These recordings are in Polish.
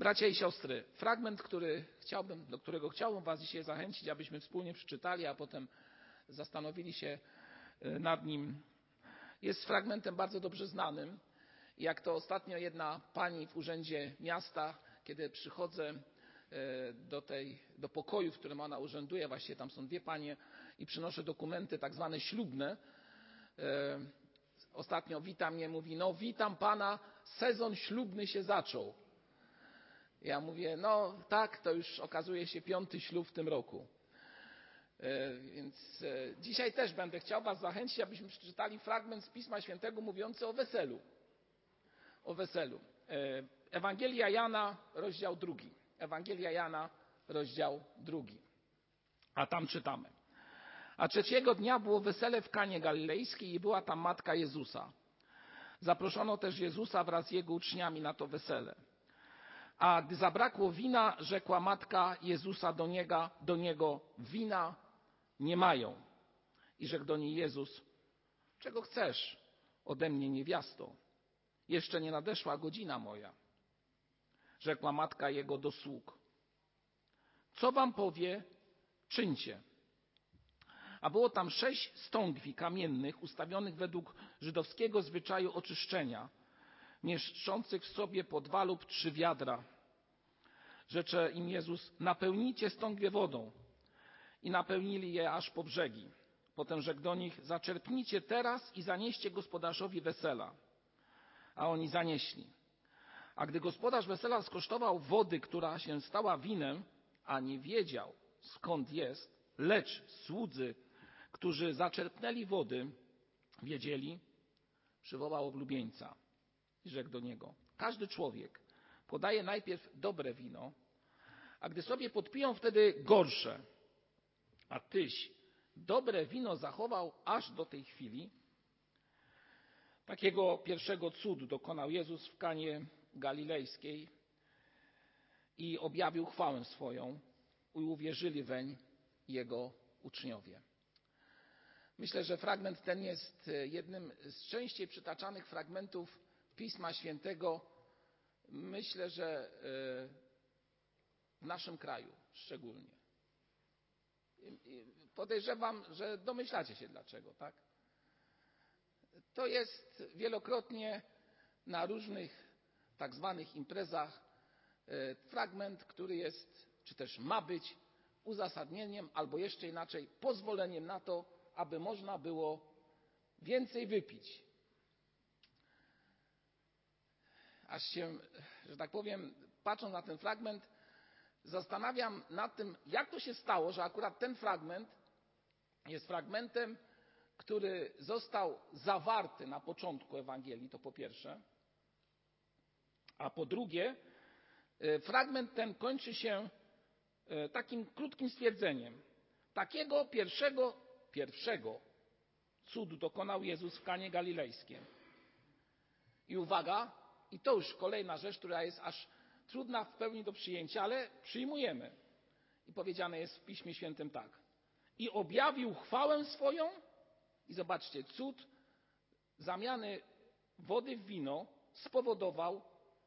Bracia i siostry, fragment, który chciałbym, do którego chciałbym Was dzisiaj zachęcić, abyśmy wspólnie przeczytali, a potem zastanowili się e, nad nim, jest fragmentem bardzo dobrze znanym. Jak to ostatnio jedna pani w urzędzie miasta, kiedy przychodzę e, do, tej, do pokoju, w którym ona urzęduje, właściwie tam są dwie panie i przynoszę dokumenty tak zwane ślubne. E, ostatnio wita mnie, mówi, no witam pana, sezon ślubny się zaczął. Ja mówię, no tak, to już okazuje się piąty ślub w tym roku. E, więc e, dzisiaj też będę chciał Was zachęcić, abyśmy przeczytali fragment z Pisma Świętego mówiący o weselu. O weselu. E, Ewangelia Jana, rozdział drugi. Ewangelia Jana, rozdział drugi. A tam czytamy. A trzeciego dnia było wesele w Kanie Galilejskiej i była tam matka Jezusa. Zaproszono też Jezusa wraz z jego uczniami na to wesele. A gdy zabrakło wina, rzekła matka Jezusa do niego, do niego wina nie mają. I rzekł do niej Jezus, czego chcesz ode mnie niewiasto? Jeszcze nie nadeszła godzina moja. Rzekła matka jego do sług. Co wam powie, czyńcie. A było tam sześć stągwi kamiennych ustawionych według żydowskiego zwyczaju oczyszczenia, mieszczących w sobie po dwa lub trzy wiadra. Rzecze im Jezus, napełnijcie stągwie wodą i napełnili je aż po brzegi. Potem rzekł do nich, zaczerpnijcie teraz i zanieście gospodarzowi wesela. A oni zanieśli. A gdy gospodarz wesela skosztował wody, która się stała winem, a nie wiedział skąd jest, lecz słudzy, którzy zaczerpnęli wody, wiedzieli, przywołał oblubieńca i rzekł do niego: Każdy człowiek podaje najpierw dobre wino, a gdy sobie podpiją wtedy gorsze. A tyś dobre wino zachował aż do tej chwili. Takiego pierwszego cudu dokonał Jezus w Kanie Galilejskiej i objawił chwałę swoją i uwierzyli weń jego uczniowie. Myślę, że fragment ten jest jednym z częściej przytaczanych fragmentów Pisma Świętego. Myślę, że e, w naszym kraju szczególnie. Podejrzewam, że domyślacie się dlaczego, tak? To jest wielokrotnie na różnych tak zwanych imprezach e, fragment, który jest, czy też ma być uzasadnieniem, albo jeszcze inaczej, pozwoleniem na to, aby można było więcej wypić. Aż się, że tak powiem, patrząc na ten fragment, zastanawiam nad tym, jak to się stało, że akurat ten fragment jest fragmentem, który został zawarty na początku Ewangelii, to po pierwsze. A po drugie, e, fragment ten kończy się e, takim krótkim stwierdzeniem. Takiego pierwszego, pierwszego cudu dokonał Jezus w Kanie Galilejskiej. I uwaga, i to już kolejna rzecz, która jest aż trudna w pełni do przyjęcia, ale przyjmujemy. I powiedziane jest w Piśmie Świętym tak. I objawił chwałę swoją, i zobaczcie, cud zamiany wody w wino spowodował,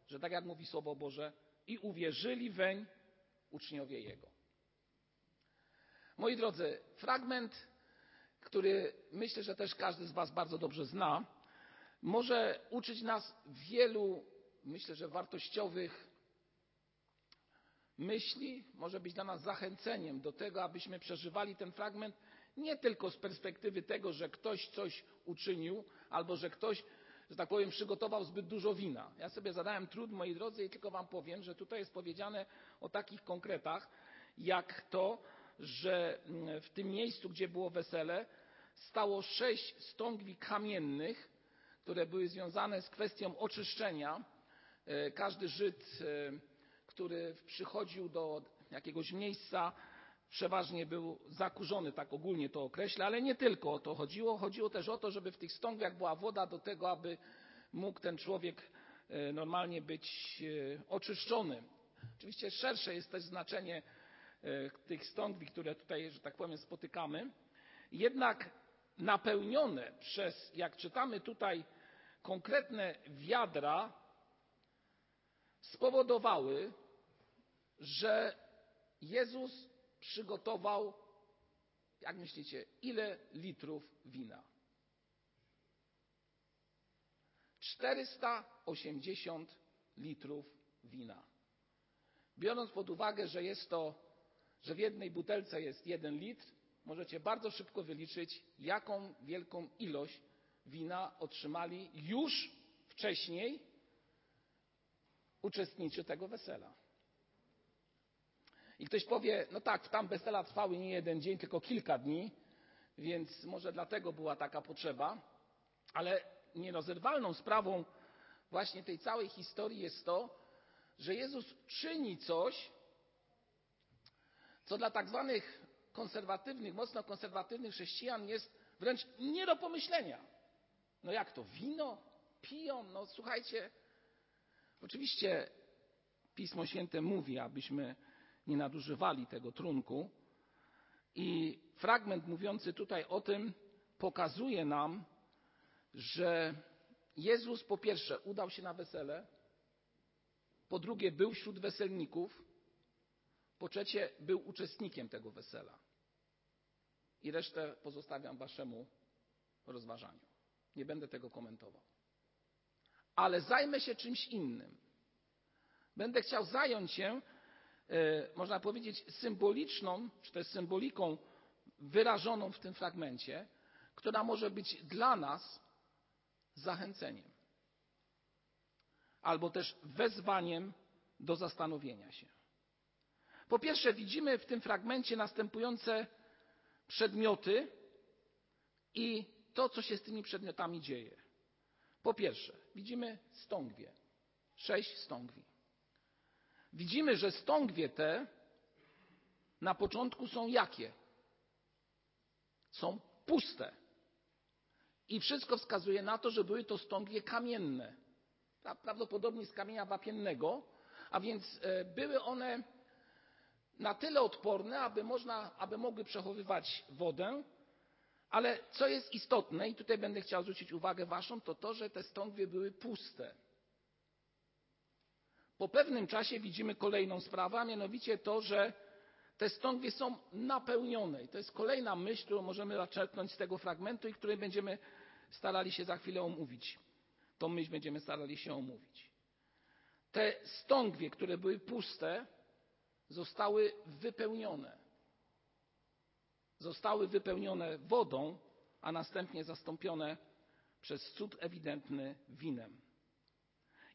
że tak jak mówi Słowo Boże, i uwierzyli weń uczniowie Jego. Moi drodzy, fragment, który myślę, że też każdy z Was bardzo dobrze zna, może uczyć nas wielu, myślę, że wartościowych myśli, może być dla nas zachęceniem do tego, abyśmy przeżywali ten fragment nie tylko z perspektywy tego, że ktoś coś uczynił, albo że ktoś, że tak powiem, przygotował zbyt dużo wina. Ja sobie zadałem trud, moi drodzy, i tylko Wam powiem, że tutaj jest powiedziane o takich konkretach, jak to, że mm, w tym miejscu, gdzie było wesele, stało sześć stągwi kamiennych, które były związane z kwestią oczyszczenia. E, każdy Żyd e, który przychodził do jakiegoś miejsca, przeważnie był zakurzony, tak ogólnie to określę, ale nie tylko o to chodziło. Chodziło też o to, żeby w tych stągwiach była woda do tego, aby mógł ten człowiek e, normalnie być oczyszczony. Oczywiście szersze jest też znaczenie tych stągwi, które tutaj, że tak powiem, spotykamy. Jednak napełnione przez, jak czytamy tutaj, konkretne wiadra spowodowały, że Jezus przygotował, jak myślicie, ile litrów wina? 480 litrów wina. Biorąc pod uwagę, że jest to, że w jednej butelce jest jeden litr, możecie bardzo szybko wyliczyć, jaką wielką ilość wina otrzymali już wcześniej uczestnicy tego wesela. I ktoś powie, no tak, tam wesela trwały nie jeden dzień, tylko kilka dni, więc może dlatego była taka potrzeba, ale nierozerwalną sprawą właśnie tej całej historii jest to, że Jezus czyni coś, co dla tak zwanych konserwatywnych, mocno konserwatywnych chrześcijan jest wręcz nie do pomyślenia. No jak to? Wino? Piją? No słuchajcie, oczywiście Pismo Święte mówi, abyśmy nie nadużywali tego trunku. I fragment mówiący tutaj o tym pokazuje nam, że Jezus po pierwsze udał się na wesele, po drugie był wśród weselników, po trzecie był uczestnikiem tego wesela. I resztę pozostawiam waszemu rozważaniu. Nie będę tego komentował. Ale zajmę się czymś innym. Będę chciał zająć się, e, można powiedzieć, symboliczną, czy też symboliką wyrażoną w tym fragmencie, która może być dla nas zachęceniem albo też wezwaniem do zastanowienia się. Po pierwsze, widzimy w tym fragmencie następujące przedmioty i to, co się z tymi przedmiotami dzieje. Po pierwsze, widzimy stągwie, sześć stągwi. Widzimy, że stągwie te na początku są jakie? Są puste. I wszystko wskazuje na to, że były to stągwie kamienne, prawdopodobnie z kamienia wapiennego, a więc e, były one na tyle odporne, aby, można, aby mogły przechowywać wodę, ale co jest istotne, i tutaj będę chciał zwrócić uwagę Waszą, to to, że te stągwie były puste. Po pewnym czasie widzimy kolejną sprawę, a mianowicie to, że te stągwie są napełnione. I to jest kolejna myśl, którą możemy zaczerpnąć z tego fragmentu i której będziemy starali się za chwilę omówić. Tą myśl będziemy starali się omówić. Te stągwie, które były puste, zostały wypełnione. Zostały wypełnione wodą, a następnie zastąpione przez cud ewidentny winem.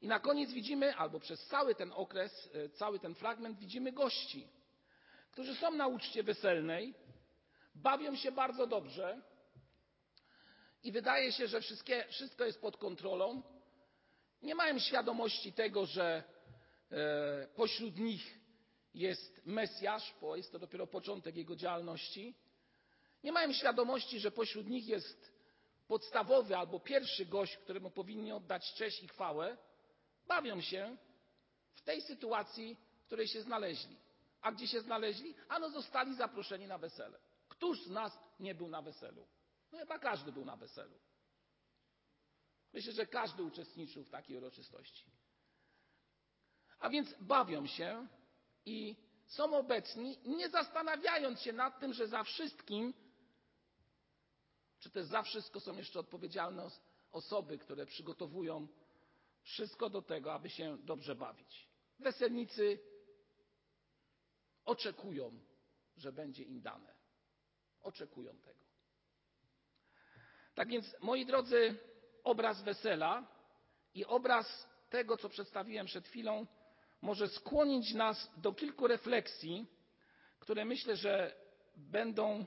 I na koniec widzimy, albo przez cały ten okres, e, cały ten fragment, widzimy gości, którzy są na uczcie weselnej, bawią się bardzo dobrze i wydaje się, że wszystko jest pod kontrolą. Nie mają świadomości tego, że e, pośród nich jest Mesjasz, bo jest to dopiero początek jego działalności. Nie mają świadomości, że pośród nich jest podstawowy albo pierwszy gość, któremu powinni oddać cześć i chwałę. Bawią się w tej sytuacji, w której się znaleźli. A gdzie się znaleźli? Ano zostali zaproszeni na wesele. Któż z nas nie był na weselu? No chyba każdy był na weselu. Myślę, że każdy uczestniczył w takiej uroczystości. A więc bawią się i są obecni, nie zastanawiając się nad tym, że za wszystkim, czy też za wszystko są jeszcze odpowiedzialne osoby, które przygotowują wszystko do tego, aby się dobrze bawić. Weselnicy oczekują, że będzie im dane. Oczekują tego. Tak więc, moi drodzy, obraz wesela i obraz tego, co przedstawiłem przed chwilą, może skłonić nas do kilku refleksji, które myślę, że będą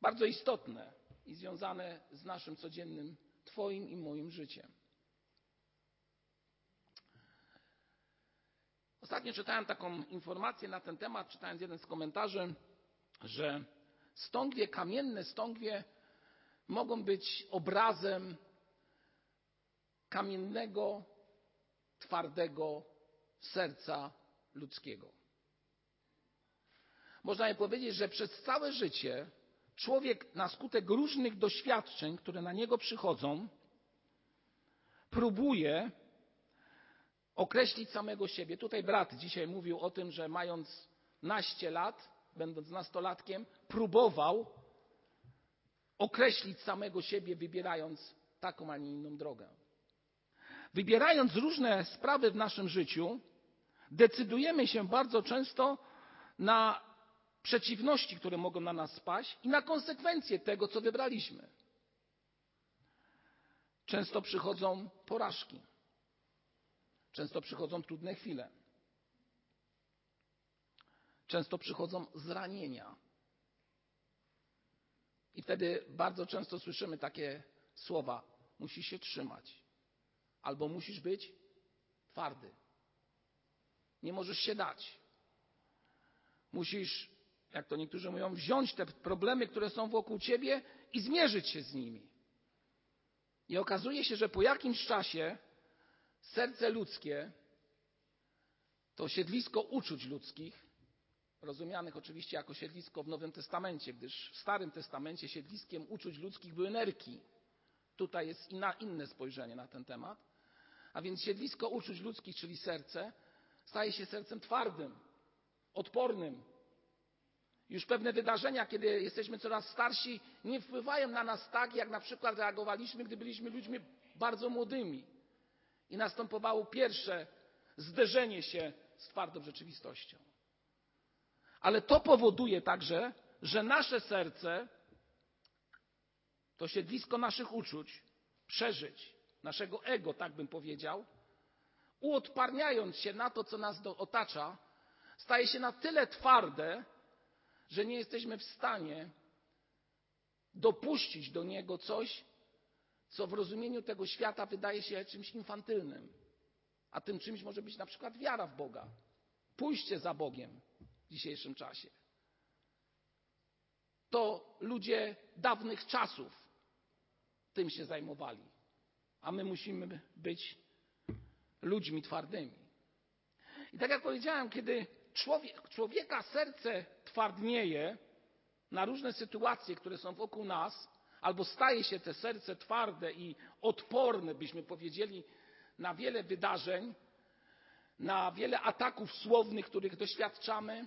bardzo istotne i związane z naszym codziennym Twoim i moim życiem. Ostatnio czytałem taką informację na ten temat, czytając jeden z komentarzy, że stągwie, kamienne stągwie mogą być obrazem kamiennego, twardego serca ludzkiego. Można powiedzieć, że przez całe życie człowiek na skutek różnych doświadczeń, które na niego przychodzą, próbuje określić samego siebie. Tutaj brat dzisiaj mówił o tym, że mając naście lat, będąc nastolatkiem, próbował określić samego siebie, wybierając taką, a nie inną drogę. Wybierając różne sprawy w naszym życiu, decydujemy się bardzo często na przeciwności, które mogą na nas spaść i na konsekwencje tego, co wybraliśmy. Często przychodzą porażki, często przychodzą trudne chwile, często przychodzą zranienia. I wtedy bardzo często słyszymy takie słowa: musisz się trzymać, albo musisz być twardy. Nie możesz się dać. Musisz, jak to niektórzy mówią, wziąć te problemy, które są wokół ciebie i zmierzyć się z nimi. I okazuje się, że po jakimś czasie serce ludzkie to siedlisko uczuć ludzkich, rozumianych oczywiście jako siedlisko w Nowym Testamencie, gdyż w Starym Testamencie siedliskiem uczuć ludzkich były nerki. Tutaj jest inna, inne spojrzenie na ten temat. A więc siedlisko uczuć ludzkich, czyli serce, staje się sercem twardym, odpornym. Już pewne wydarzenia, kiedy jesteśmy coraz starsi, nie wpływają na nas tak, jak na przykład reagowaliśmy, gdy byliśmy ludźmi bardzo młodymi. I następowało pierwsze zderzenie się z twardą rzeczywistością. Ale to powoduje także, że nasze serce to siedlisko naszych uczuć, przeżyć, naszego ego, tak bym powiedział, uodparniając się na to, co nas otacza, staje się na tyle twarde, że nie jesteśmy w stanie dopuścić do niego coś, co w rozumieniu tego świata wydaje się czymś infantylnym. A tym czymś może być na przykład wiara w Boga, pójście za Bogiem w dzisiejszym czasie. To ludzie dawnych czasów tym się zajmowali, a my musimy być ludźmi twardymi. I tak jak powiedziałem, kiedy człowiek, człowieka serce twardnieje na różne sytuacje, które są wokół nas, albo staje się te serce twarde i odporne, byśmy powiedzieli, na wiele wydarzeń, na wiele ataków słownych, których doświadczamy,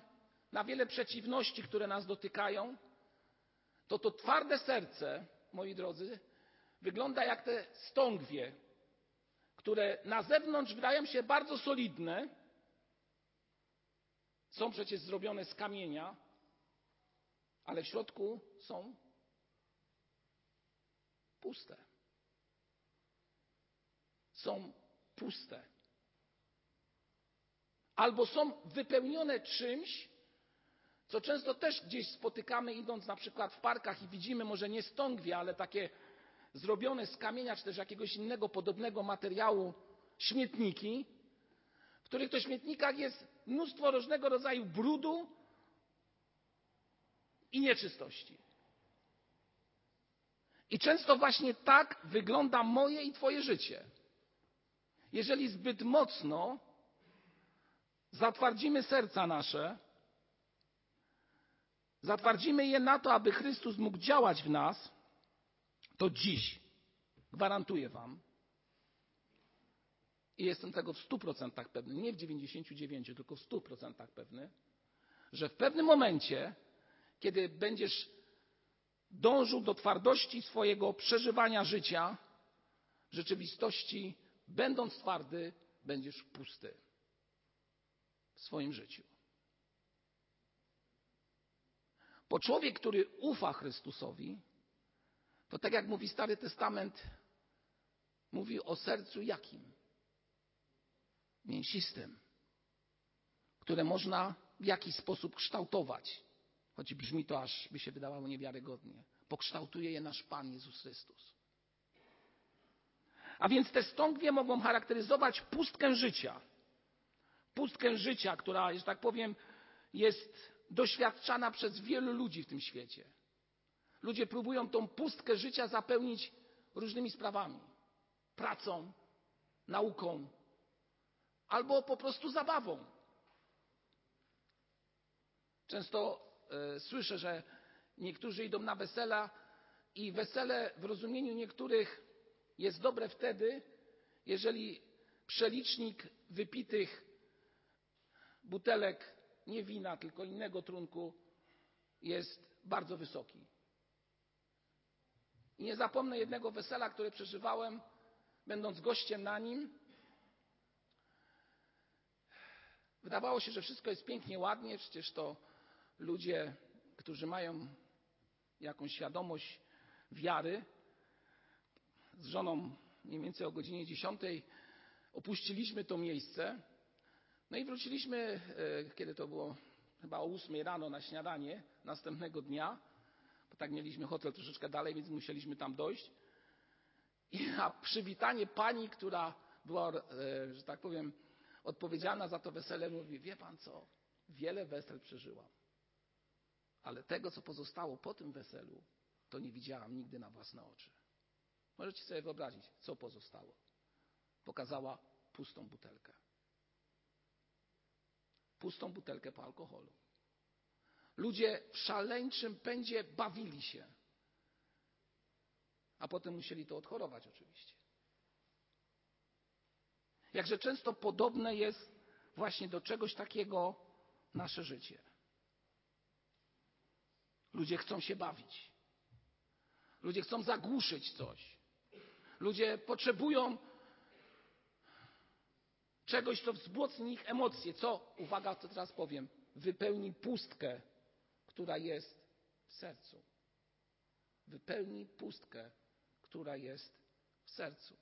na wiele przeciwności, które nas dotykają, to to twarde serce, moi drodzy, wygląda jak te stągwie, które na zewnątrz wydają się bardzo solidne, są przecież zrobione z kamienia, ale w środku są puste. Są puste. Albo są wypełnione czymś, co często też gdzieś spotykamy, idąc na przykład w parkach i widzimy może nie stągwie, ale takie zrobione z kamienia czy też jakiegoś innego podobnego materiału śmietniki, w których to śmietnikach jest mnóstwo różnego rodzaju brudu i nieczystości. I często właśnie tak wygląda moje i Twoje życie. Jeżeli zbyt mocno zatwardzimy serca nasze, zatwardzimy je na to, aby Chrystus mógł działać w nas, to dziś. Gwarantuję Wam, i jestem tego w 100% pewny, nie w 99%, tylko w 100% pewny, że w pewnym momencie, kiedy będziesz dążył do twardości swojego przeżywania życia, rzeczywistości, będąc twardy, będziesz pusty w swoim życiu. Bo człowiek, który ufa Chrystusowi, to tak jak mówi Stary Testament, mówi o sercu jakim? Mięsistym, które można w jakiś sposób kształtować, choć brzmi to aż by się wydawało niewiarygodnie. Pokształtuje je nasz Pan Jezus Chrystus. A więc te stągwie mogą charakteryzować pustkę życia. Pustkę życia, która, że tak powiem, jest doświadczana przez wielu ludzi w tym świecie. Ludzie próbują tą pustkę życia zapełnić różnymi sprawami: pracą, nauką albo po prostu zabawą. Często y, słyszę, że niektórzy idą na wesela i wesele w rozumieniu niektórych jest dobre wtedy, jeżeli przelicznik wypitych butelek nie wina, tylko innego trunku jest bardzo wysoki. I nie zapomnę jednego wesela, które przeżywałem, będąc gościem na nim. Wydawało się, że wszystko jest pięknie, ładnie, przecież to ludzie, którzy mają jakąś świadomość wiary. Z żoną mniej więcej o godzinie 10 opuściliśmy to miejsce. No i wróciliśmy, e, kiedy to było chyba o 8 rano na śniadanie następnego dnia, tak mieliśmy hotel troszeczkę dalej, więc musieliśmy tam dojść. I na przywitanie pani, która była, e, że tak powiem, odpowiedzialna za to wesele, mówi: Wie pan co? Wiele wesel przeżyłam. Ale tego, co pozostało po tym weselu, to nie widziałam nigdy na własne oczy. Możecie sobie wyobrazić, co pozostało. Pokazała pustą butelkę. Pustą butelkę po alkoholu. Ludzie w szaleńczym pędzie bawili się. A potem musieli to odchorować, oczywiście. Jakże często podobne jest właśnie do czegoś takiego nasze życie. Ludzie chcą się bawić. Ludzie chcą zagłuszyć coś. Ludzie potrzebują czegoś, co wzmocni ich emocje. Co, uwaga, co teraz powiem, wypełni pustkę, która jest w sercu. Wypełni pustkę, która jest w sercu.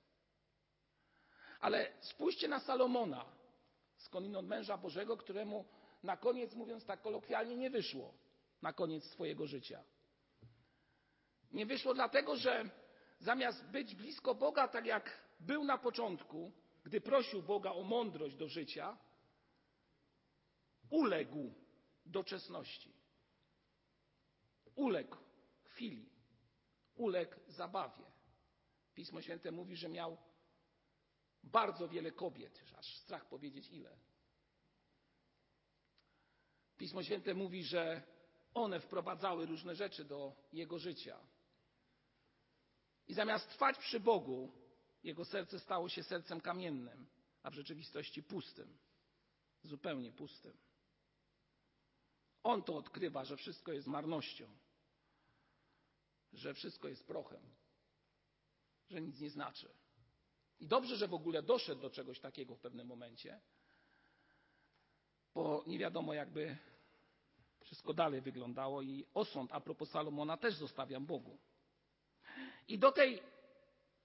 Ale spójrzcie na Salomona, skądinąd męża Bożego, któremu na koniec, mówiąc tak kolokwialnie, nie wyszło na koniec swojego życia. Nie wyszło dlatego, że zamiast być blisko Boga, tak jak był na początku, gdy prosił Boga o mądrość do życia, uległ doczesności. Uległ chwili. Uległ zabawie. Pismo Święte mówi, że miał bardzo wiele kobiet, aż strach powiedzieć ile. Pismo Święte mówi, że one wprowadzały różne rzeczy do jego życia. I zamiast trwać przy Bogu, jego serce stało się sercem kamiennym, a w rzeczywistości pustym, zupełnie pustym. On to odkrywa, że wszystko jest marnością, że wszystko jest prochem, że nic nie znaczy. I dobrze, że w ogóle doszedł do czegoś takiego w pewnym momencie, bo nie wiadomo, jakby wszystko dalej wyglądało i osąd a propos Salomona też zostawiam Bogu. I do tej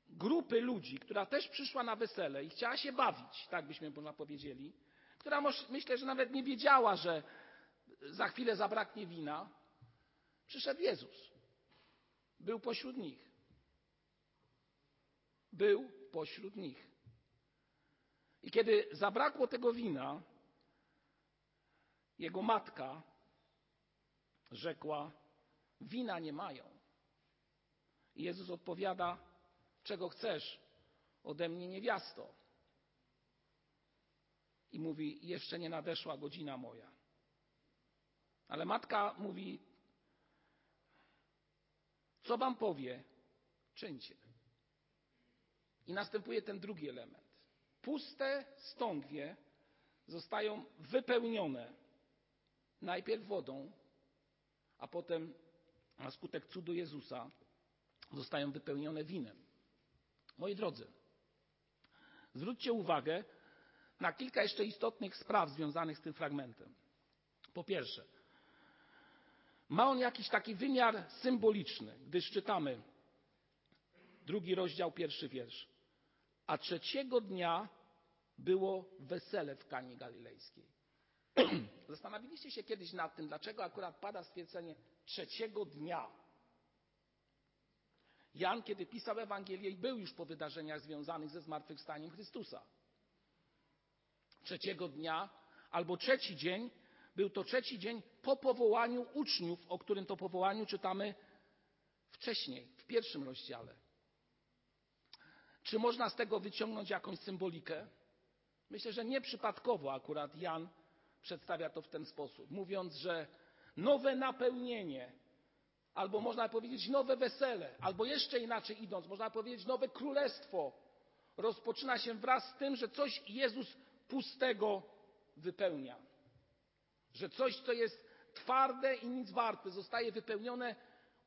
grupy ludzi, która też przyszła na wesele i chciała się bawić, tak byśmy można powiedzieli, która myślę, że nawet nie wiedziała, że za chwilę zabraknie wina, przyszedł Jezus. Był pośród nich. Był pośród nich. I kiedy zabrakło tego wina, jego matka rzekła: Wina nie mają. I Jezus odpowiada: Czego chcesz ode mnie, niewiasto? I mówi: Jeszcze nie nadeszła godzina moja. Ale matka mówi: Co wam powie, czyńcie. I następuje ten drugi element. Puste stągwie zostają wypełnione najpierw wodą, a potem na skutek cudu Jezusa zostają wypełnione winem. Moi drodzy, zwróćcie uwagę na kilka jeszcze istotnych spraw związanych z tym fragmentem. Po pierwsze, ma on jakiś taki wymiar symboliczny, gdyż czytamy drugi rozdział, pierwszy wiersz. A trzeciego dnia było wesele w Kanie Galilejskiej. Zastanowiliście się kiedyś nad tym, dlaczego akurat pada stwierdzenie trzeciego dnia. Jan, kiedy pisał Ewangelię, był już po wydarzeniach związanych ze zmartwychwstaniem Chrystusa. Trzeciego dnia albo trzeci dzień był to trzeci dzień po powołaniu uczniów, o którym to powołaniu czytamy wcześniej, w pierwszym rozdziale. Czy można z tego wyciągnąć jakąś symbolikę? Myślę, że nieprzypadkowo akurat Jan przedstawia to w ten sposób, mówiąc, że nowe napełnienie, albo można powiedzieć nowe wesele, albo jeszcze inaczej idąc, można powiedzieć nowe królestwo rozpoczyna się wraz z tym, że coś Jezus pustego wypełnia. Że coś, co jest twarde i nic warte, zostaje wypełnione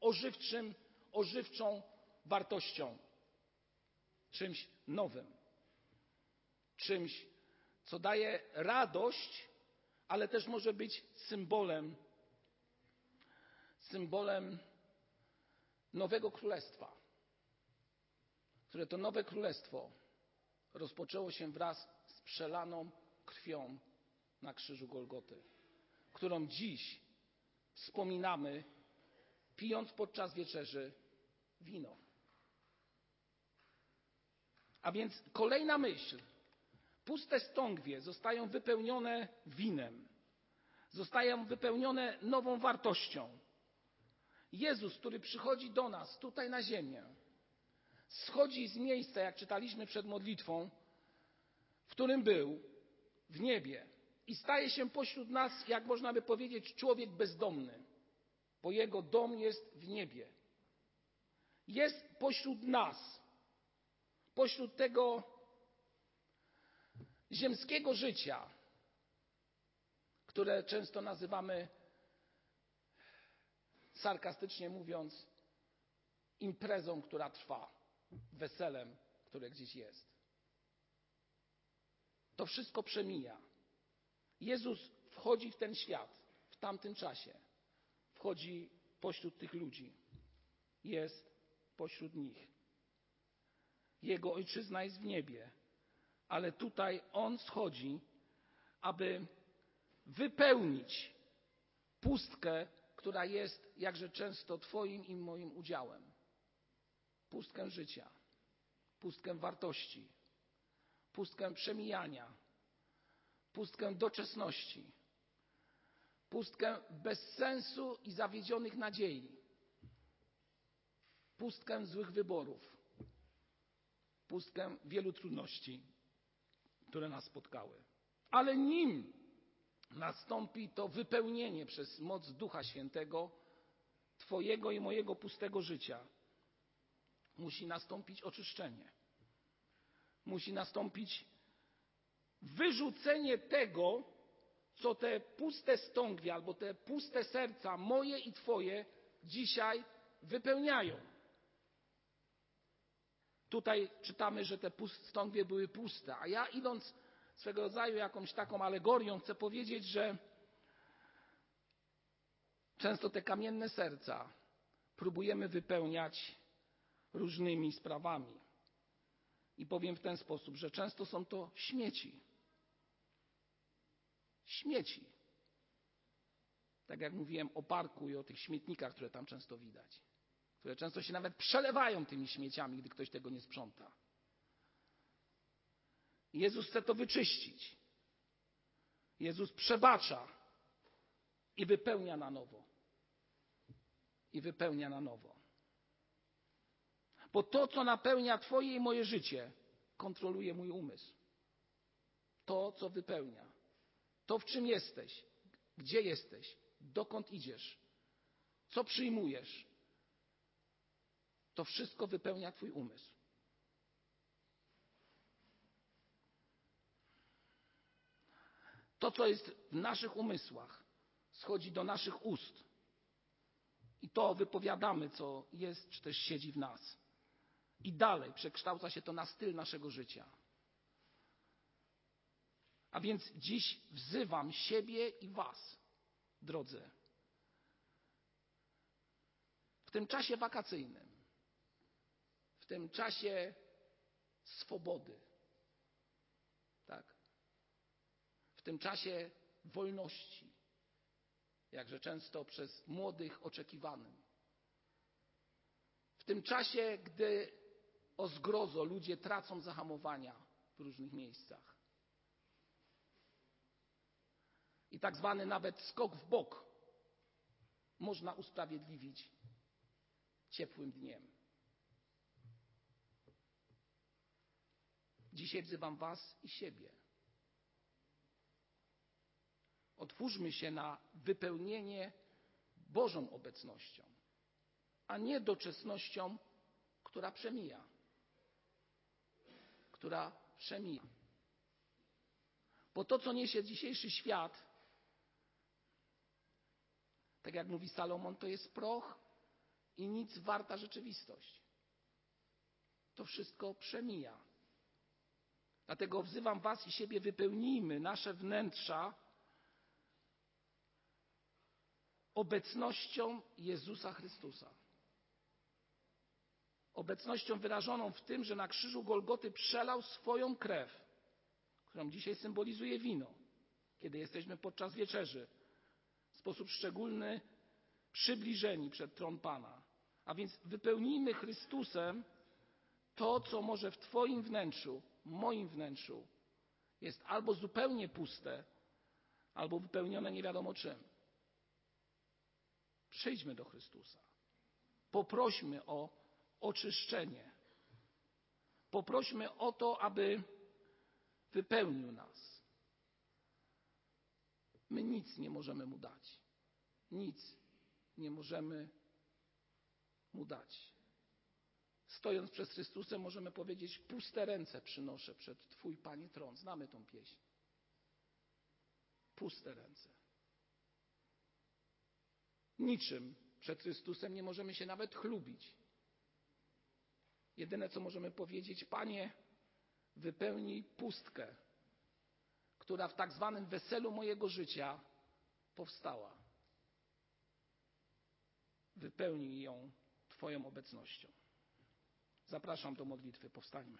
ożywczym, ożywczą wartością. Czymś nowym. Czymś, co daje radość, ale też może być symbolem, symbolem nowego królestwa, które to nowe królestwo rozpoczęło się wraz z przelaną krwią na krzyżu Golgoty, którą dziś wspominamy, pijąc podczas wieczerzy wino. A więc kolejna myśl. Puste stągwie zostają wypełnione winem, zostają wypełnione nową wartością. Jezus, który przychodzi do nas tutaj na ziemię, schodzi z miejsca, jak czytaliśmy przed modlitwą, w którym był, w niebie, i staje się pośród nas, jak można by powiedzieć, człowiek bezdomny, bo jego dom jest w niebie. Jest pośród nas, pośród tego ziemskiego życia, które często nazywamy, sarkastycznie mówiąc, imprezą, która trwa, weselem, które gdzieś jest. To wszystko przemija. Jezus wchodzi w ten świat w tamtym czasie. Wchodzi pośród tych ludzi. Jest pośród nich. Jego ojczyzna jest w niebie, ale tutaj on schodzi, aby wypełnić pustkę, która jest jakże często Twoim i moim udziałem. Pustkę życia, pustkę wartości, pustkę przemijania, pustkę doczesności, pustkę bez sensu i zawiedzionych nadziei, pustkę złych wyborów, pustkę wielu trudności, które nas spotkały. Ale nim nastąpi to wypełnienie przez moc Ducha Świętego Twojego i mojego pustego życia, musi nastąpić oczyszczenie. Musi nastąpić wyrzucenie tego, co te puste stągwie albo te puste serca moje i Twoje dzisiaj wypełniają. Tutaj czytamy, że te stągwie były puste, a ja idąc swego rodzaju jakąś taką alegorią chcę powiedzieć, że często te kamienne serca próbujemy wypełniać różnymi sprawami. I powiem w ten sposób, że często są to śmieci. Śmieci. Tak jak mówiłem o parku i o tych śmietnikach, które tam często widać które często się nawet przelewają tymi śmieciami, gdy ktoś tego nie sprząta. Jezus chce to wyczyścić. Jezus przebacza i wypełnia na nowo. I wypełnia na nowo. Bo to, co napełnia Twoje i moje życie, kontroluje mój umysł. To, co wypełnia. To, w czym jesteś, gdzie jesteś, dokąd idziesz, co przyjmujesz, to wszystko wypełnia Twój umysł. To, co jest w naszych umysłach, schodzi do naszych ust. I to wypowiadamy, co jest, czy też siedzi w nas. I dalej przekształca się to na styl naszego życia. A więc dziś wzywam siebie i Was, drodzy, w tym czasie wakacyjnym, tym czasie swobody. Tak? W tym czasie wolności, jakże często przez młodych oczekiwanym. W tym czasie, gdy o zgrozo ludzie tracą zahamowania w różnych miejscach. I tak zwany nawet skok w bok można usprawiedliwić ciepłym dniem. Dzisiaj wzywam Was i siebie. Otwórzmy się na wypełnienie Bożą obecnością, a nie doczesnością, która przemija, która przemija. Bo to, co niesie dzisiejszy świat, tak jak mówi Salomon, to jest proch i nic warta rzeczywistość. To wszystko przemija. Dlatego wzywam Was i siebie, wypełnijmy nasze wnętrza obecnością Jezusa Chrystusa. Obecnością wyrażoną w tym, że na krzyżu Golgoty przelał swoją krew, którą dzisiaj symbolizuje wino, kiedy jesteśmy podczas wieczerzy, w sposób szczególny przybliżeni przed tron Pana. A więc wypełnijmy Chrystusem to, co może w Twoim wnętrzu, moim wnętrzu jest albo zupełnie puste, albo wypełnione nie wiadomo czym. Przyjdźmy do Chrystusa. Poprośmy o oczyszczenie. Poprośmy o to, aby wypełnił nas. My nic nie możemy mu dać. Nic nie możemy mu dać. Stojąc przed Chrystusem, możemy powiedzieć: Puste ręce przynoszę przed Twój Panie tron. Znamy tą pieśń. Puste ręce. Niczym przed Chrystusem nie możemy się nawet chlubić. Jedyne, co możemy powiedzieć, Panie, wypełnij pustkę, która w tak zwanym weselu mojego życia powstała. Wypełnij ją Twoją obecnością. Zapraszam do modlitwy. Powstańmy.